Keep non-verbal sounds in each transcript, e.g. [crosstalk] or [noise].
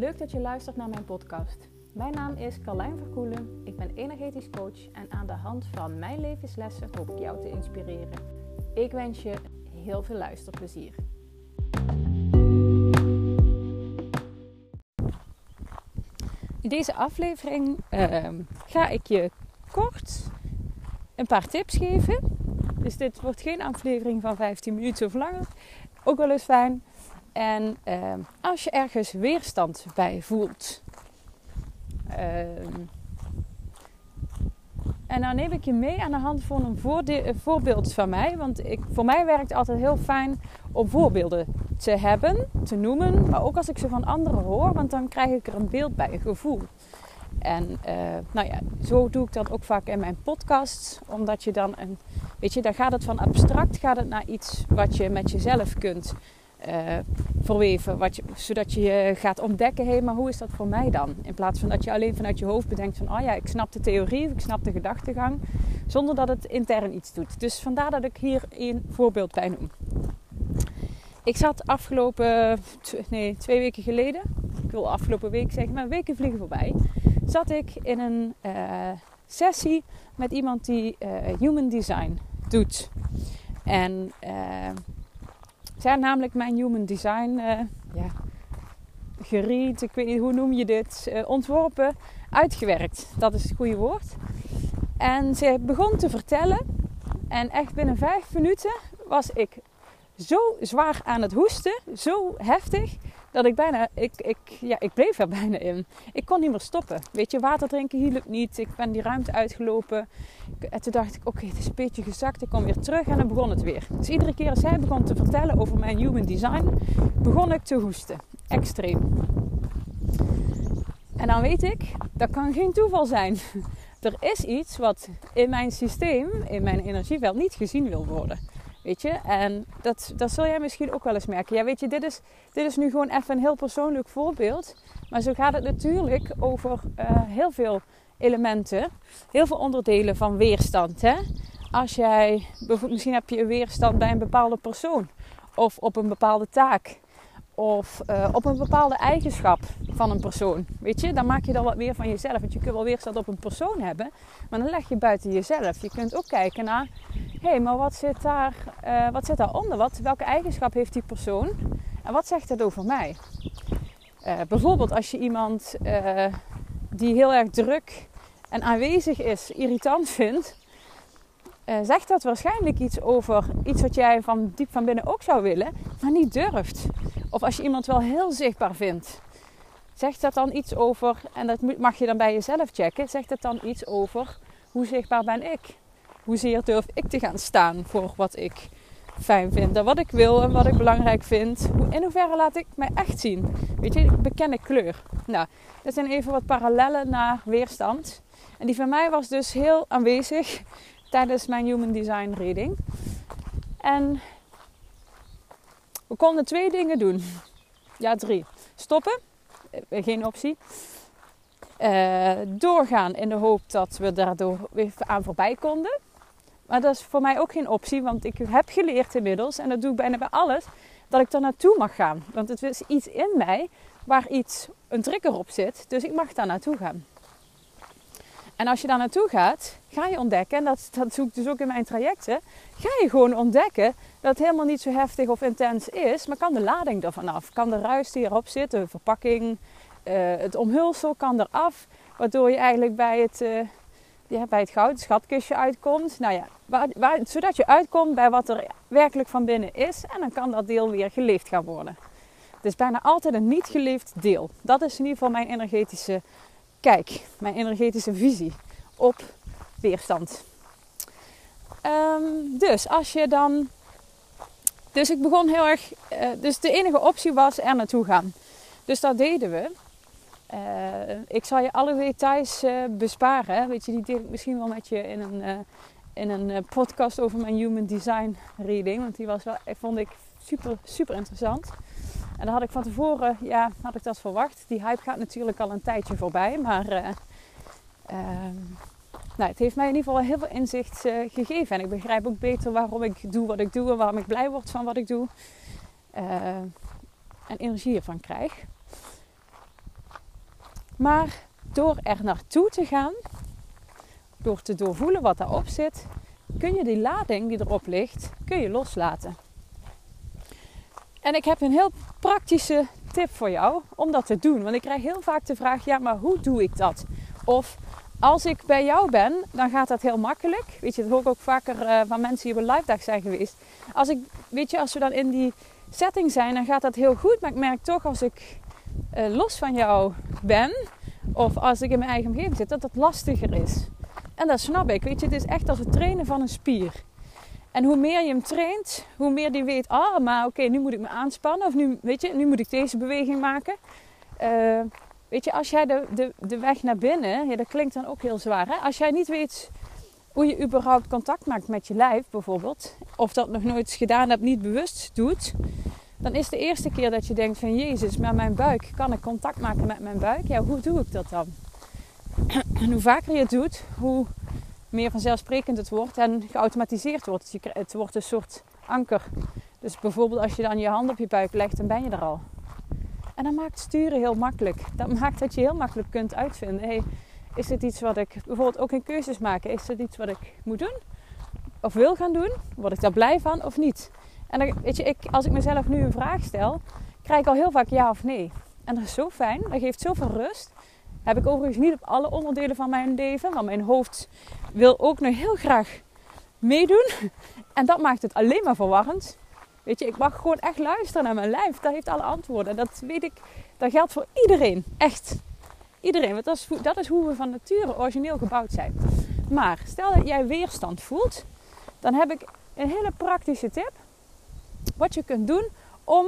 Leuk dat je luistert naar mijn podcast. Mijn naam is Carlijn Verkoelen. Ik ben energetisch coach en aan de hand van mijn levenslessen hoop ik jou te inspireren. Ik wens je heel veel luisterplezier. In deze aflevering uh, ga ik je kort een paar tips geven. Dus dit wordt geen aflevering van 15 minuten of langer. Ook wel eens fijn. En uh, als je ergens weerstand bij voelt. Uh, en dan neem ik je mee aan de hand van een, voorbeeld van mij. Want ik, voor mij werkt het altijd heel fijn om voorbeelden te hebben, te noemen. Maar ook als ik ze van anderen hoor, want dan krijg ik er een beeld bij, een gevoel. En uh, nou ja, zo doe ik dat ook vaak in mijn podcasts. Omdat je dan een, weet je, dan gaat het van abstract gaat het naar iets wat je met jezelf kunt uh, verweven. Wat zodat je gaat ontdekken, hé, maar hoe is dat voor mij dan? In plaats van dat je alleen vanuit je hoofd bedenkt van, oh ja, ik snap de theorie, ik snap de gedachtegang. Zonder dat het intern iets doet. Dus vandaar dat ik hier een voorbeeld bij noem. Ik zat afgelopen, nee, twee weken geleden, ik wil afgelopen week zeggen, maar weken vliegen voorbij, zat ik in een uh, sessie met iemand die uh, human design doet. En uh, zij had namelijk mijn human design ja, geriet, ik weet niet hoe noem je dit, ontworpen, uitgewerkt. Dat is het goede woord. En ze begon te vertellen en echt binnen vijf minuten was ik zo zwaar aan het hoesten, zo heftig, dat ik bijna, ik, ik, ja, ik bleef er [laughs] bijna in. Ik kon niet meer stoppen. Weet je, water drinken hielp niet. Ik ben die ruimte uitgelopen. En toen dacht ik, oké, het is een beetje gezakt. Ik kom weer terug en dan begon het weer. Dus iedere keer als zij begon te vertellen over mijn human design, begon ik te hoesten. Extreem. En dan weet ik, dat kan geen toeval zijn. [laughs] Er is iets wat in mijn systeem, in mijn energieveld niet gezien wil worden. Weet je, en dat, dat zul jij misschien ook wel eens merken. Ja, weet je, dit is, dit is nu gewoon even een heel persoonlijk voorbeeld. Maar zo gaat het natuurlijk over uh, heel veel elementen, heel veel onderdelen van weerstand. Hè? Als jij, misschien heb je een weerstand bij een bepaalde persoon, of op een bepaalde taak, of uh, op een bepaalde eigenschap van een persoon. Weet je, dan maak je dan wat meer van jezelf. Want je kunt wel weerstand op een persoon hebben, maar dan leg je buiten jezelf. Je kunt ook kijken naar hé, hey, maar wat zit, daar, uh, wat zit daaronder? Wat, welke eigenschap heeft die persoon? En wat zegt dat over mij? Uh, bijvoorbeeld als je iemand die heel erg druk en aanwezig is, irritant vindt, zegt dat waarschijnlijk iets over iets wat jij van diep van binnen ook zou willen, maar niet durft. Of als je iemand wel heel zichtbaar vindt, zegt dat dan iets over, en dat mag je dan bij jezelf checken, zegt dat dan iets over hoe zichtbaar ben ik? hoezeer durf ik te gaan staan voor wat ik fijn vind wat ik wil en wat ik belangrijk vind. In hoeverre laat ik mij echt zien? Weet je, ik beken kleur. Nou, dat zijn even wat parallellen naar weerstand. En die van mij was dus heel aanwezig tijdens mijn Human Design reading. En we konden twee dingen doen. Ja, drie. Stoppen, eh, geen optie. Uh, doorgaan in de hoop dat we daardoor weer aan voorbij konden. Maar dat is voor mij ook geen optie, want ik heb geleerd inmiddels, en dat doe ik bijna bij alles, dat ik er naartoe mag gaan. Want het is iets in mij waar iets, een trigger op zit, dus ik mag daar naartoe gaan. En als je daar naartoe gaat, ga je ontdekken, en dat, dat zoek ik dus ook in mijn trajecten, ga je gewoon ontdekken dat het helemaal niet zo heftig of intens is, maar kan de lading ervan af. Kan de ruis die erop zit, de verpakking, uh, het omhulsel kan eraf, waardoor je eigenlijk bij het, uh, ja, bij het goud, het schatkistje uitkomt. Nou ja, waar, waar, zodat je uitkomt bij wat er werkelijk van binnen is. En dan kan dat deel weer geleefd gaan worden. Het is bijna altijd een niet geleefd deel. Dat is in ieder geval mijn energetische kijk, mijn energetische visie op weerstand. Um, dus als je dan. Dus ik begon heel erg. Uh, dus de enige optie was er naartoe gaan. Dus dat deden we. Uh, ik zal je alle details uh, besparen. Weet je, die deel ik misschien wel met je in een, in een podcast over mijn Human Design reading. Want die was wel, vond ik super, super interessant. En dan had ik van tevoren, ja, had ik dat verwacht. Die hype gaat natuurlijk al een tijdje voorbij. Maar ehm, nou, het heeft mij in ieder geval heel veel inzicht gegeven. En ik begrijp ook beter waarom ik doe wat ik doe en waarom ik blij word van wat ik doe. en energie ervan krijg. Maar door er naartoe te gaan, door te doorvoelen wat daarop zit, kun je die lading die erop ligt, kun je loslaten. En ik heb een heel praktische tip voor jou om dat te doen. Want ik krijg heel vaak de vraag: ja, maar hoe doe ik dat? Of als ik bij jou ben, dan gaat dat heel makkelijk. Weet je, dat hoor ik ook vaker uh, van mensen die op een live dag zijn geweest. Als ik, weet je, als we dan in die setting zijn, dan gaat dat heel goed. Maar ik merk toch als ik uh, los van jou ben, of als ik in mijn eigen omgeving zit, dat dat lastiger is. En dat snap ik. Weet je, het is echt als het trainen van een spier. En hoe meer je hem traint, hoe meer die weet, ah, maar oké, nu moet ik me aanspannen. Of nu, weet je, nu moet ik deze beweging maken. Uh, weet je, als jij de, de, de weg naar binnen, ja, dat klinkt dan ook heel zwaar. Hè? Als jij niet weet hoe je überhaupt contact maakt met je lijf, bijvoorbeeld, of dat nog nooit gedaan hebt, niet bewust doet, dan is de eerste keer dat je denkt van Jezus, met mijn buik, kan ik contact maken met mijn buik? Ja, hoe doe ik dat dan? [clears throat] En hoe vaker je het doet, hoe meer vanzelfsprekend het wordt en geautomatiseerd wordt. Het wordt een soort anker. Dus bijvoorbeeld als je dan je hand op je buik legt, dan ben je er al. En dat maakt sturen heel makkelijk. Dat [laughs] maakt dat je heel makkelijk kunt uitvinden. Hey, is dit iets wat ik bijvoorbeeld ook in keuzes maken? Is dit iets wat ik moet doen? Of wil gaan doen? Word ik daar blij van of niet? En dan, weet je, ik, als ik mezelf nu een vraag stel, krijg ik al heel vaak ja of nee. En dat is zo fijn. Dat geeft zoveel rust. Heb ik overigens niet op alle onderdelen van mijn leven. Want mijn hoofd wil ook nog heel graag meedoen. [laughs] En dat maakt het alleen maar verwarrend. Weet je, ik mag gewoon echt luisteren naar mijn lijf. Dat heeft alle antwoorden. Dat weet ik. Dat geldt voor iedereen. Echt. Iedereen. Want dat is, dat is hoe we van nature origineel gebouwd zijn. Maar stel dat jij weerstand voelt. Dan heb ik een hele praktische tip. Wat je kunt doen om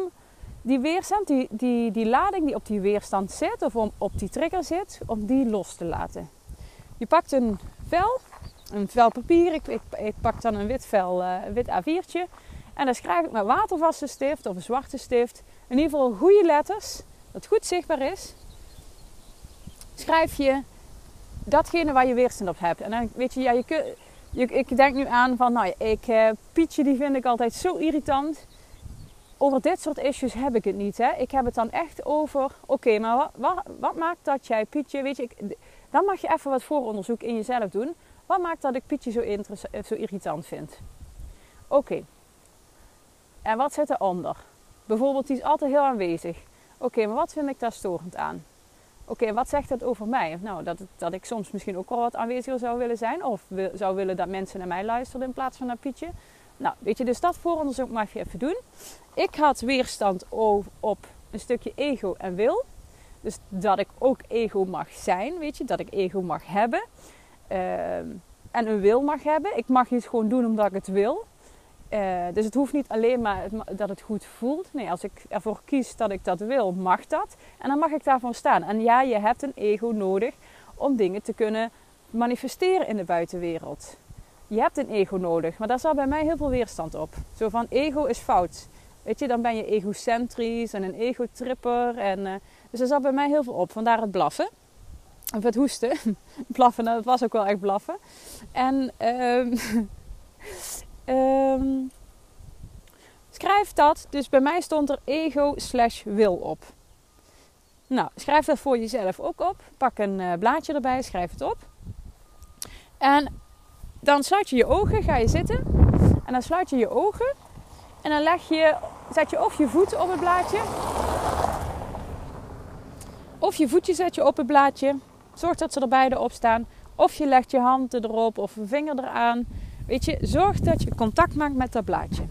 die weerstand, die, die, die lading die op die weerstand zit, of om, op die trigger zit, om die los te laten. Je pakt een vel, een vel papier, ik, ik, pak dan een wit vel, uh, een wit A4'tje. En dan schrijf ik met watervaste stift of een zwarte stift, in ieder geval goede letters, dat goed zichtbaar is. Schrijf je datgene waar je weerstand op hebt. En dan weet je, ja, je, kun, ik denk nu aan van, nou ja, ik, uh, Pietje die vind ik altijd zo irritant over dit soort issues heb ik het niet. Hè. Ik heb het dan echt over, oké, maar wat, wat, wat, maakt dat jij Pietje, weet je, ik, dan mag je even wat vooronderzoek in jezelf doen. Wat maakt dat ik Pietje zo, eh, zo irritant vind? Oké. En wat zit eronder? Bijvoorbeeld, die is altijd heel aanwezig. Oké, maar wat vind ik daar storend aan? Oké, wat zegt dat over mij? Nou, dat, dat ik soms misschien ook wel wat aanweziger zou willen zijn. Of zou willen dat mensen naar mij luisteren in plaats van naar Pietje. Nou, weet je, dus dat vooronderzoek mag je even doen. Ik had weerstand op een stukje ego en wil. Dus dat ik ook ego mag zijn, weet je, dat ik ego mag hebben. Ehm, en een wil mag hebben. Ik mag iets gewoon doen omdat ik het wil. Uh, dus het hoeft niet alleen maar dat het goed voelt. Nee, als ik ervoor kies dat ik dat wil, mag dat. En dan mag ik daarvan staan. En ja, je hebt een ego nodig om dingen te kunnen manifesteren in de buitenwereld je hebt een ego nodig. Maar daar zat bij mij heel veel weerstand op. Zo van ego is fout. Weet je, dan ben je egocentrisch en een ego-tripper. En, uh, dus daar zat bij mij heel veel op. Vandaar het blaffen. Of het hoesten. [laughs] blaffen, dat was ook wel echt blaffen. En um, um, [laughs] schrijf dat. Dus bij mij stond er ego slash wil op. Nou, schrijf dat voor jezelf ook op. Pak een uh, blaadje erbij, schrijf het op. En dan sluit je je ogen, ga je zitten. En dan sluit je je ogen. En dan leg je, zet je of je voeten op het blaadje. Of je voetje zet je op het blaadje. Zorg dat ze er beide op staan. Of je legt je hand erop of een vinger eraan. Weet je, zorg dat je contact maakt met dat blaadje.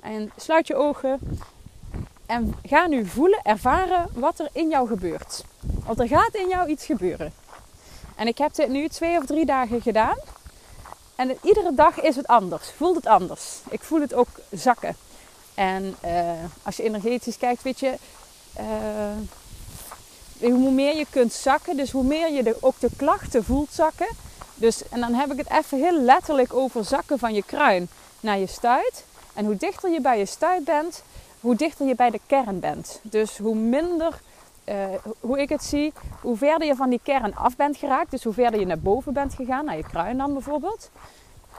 En sluit je ogen. En ga nu voelen, ervaren wat er in jou gebeurt. Want er gaat in jou iets gebeuren. En ik heb dit nu twee of drie dagen gedaan. En iedere dag is het anders. Voelt het anders. Ik voel het ook zakken. En uh, als je energetisch kijkt, weet je, uh, hoe meer je kunt zakken, dus hoe meer je ook de klachten voelt zakken. Dus, en dan heb ik het even heel letterlijk over zakken van je kruin naar je stuit. En hoe dichter je bij je stuit bent, hoe dichter je bij de kern bent. Dus hoe minder, uh, hoe ik het zie, hoe verder je van die kern af bent geraakt. Dus hoe verder je naar boven bent gegaan, naar je kruin dan bijvoorbeeld.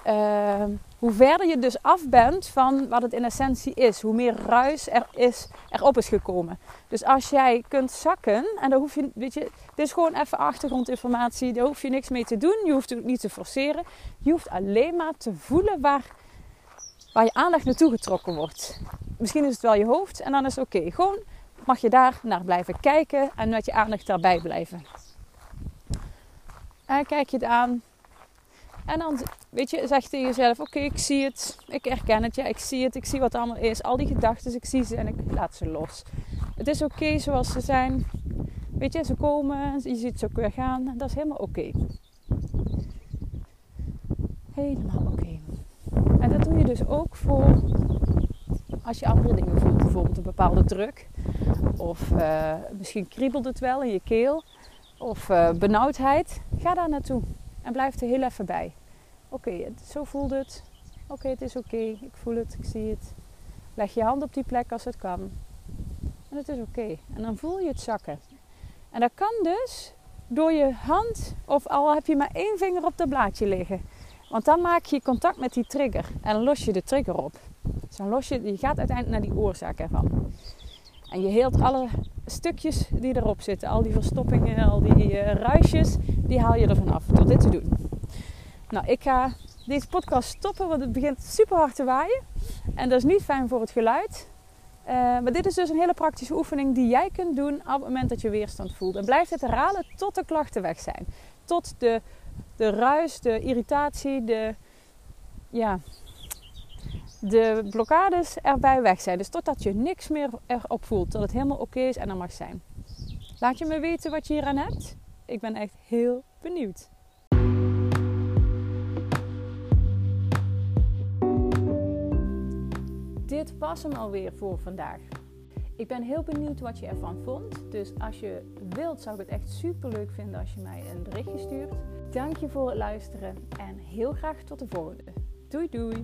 ehm, hoe verder je dus af bent van wat het in essentie is. Hoe meer ruis er is, erop is gekomen. Dus als jij kunt zakken, en dan hoef je, weet je, dit is gewoon even achtergrondinformatie. Daar hoef je niks mee te doen. Je hoeft het niet te forceren. Je hoeft alleen maar te voelen waar, waar je aandacht naartoe getrokken wordt. Misschien is het wel je hoofd en dan is het oké. Gewoon mag je daar naar blijven kijken en met je aandacht daarbij blijven. En kijk je het aan. En dan, weet je, zeg je tegen jezelf: Oké, ik zie het. Ik herken het. Ja, ik zie het. Ik zie wat er allemaal is. Al die gedachten, ik zie ze en ik laat ze los. Het is oké zoals ze zijn. Weet je, ze komen. Je ziet ze ook weer gaan. Dat is helemaal oké. Helemaal oké. En dat doe je dus ook voor als je andere dingen voelt. Bijvoorbeeld een bepaalde druk. Of uh, misschien kriebelt het wel in je keel of uh, benauwdheid, ga daar naartoe en blijf er heel even bij. Oké, zo voelt het. Oké, het is oké. Ik voel het, ik zie het. Leg je hand op die plek als het kan. En het is oké. En dan voel je het zakken. En dat kan dus door je hand, of al heb je maar één vinger op dat blaadje liggen. Want dan maak je contact met die trigger en los je de trigger op. Dus dan los je, je gaat uiteindelijk naar die oorzaak ervan. En je heelt alle stukjes die erop zitten. Al die verstoppingen, al die uh, ruisjes, die haal je ervan af door dit te doen. Nou, ik ga deze podcast stoppen, want het begint super hard te waaien. En dat is niet fijn voor het geluid. Uh, maar dit is dus een hele praktische oefening die jij kunt doen op het moment dat je weerstand voelt. En blijf het herhalen tot de klachten weg zijn. Tot de, de ruis, de irritatie, de, ja, de blokkades erbij weg zijn. Dus totdat je niks meer erop voelt. Dat het helemaal oké is en er mag zijn. Laat je me weten wat je hier aan hebt. Ik ben echt heel benieuwd. Dit was hem alweer voor vandaag. Ik ben heel benieuwd wat je ervan vond. Dus als je wilt, zou ik het echt super leuk vinden als je mij een berichtje stuurt. Dank je voor het luisteren en heel graag tot de volgende. Doei doei!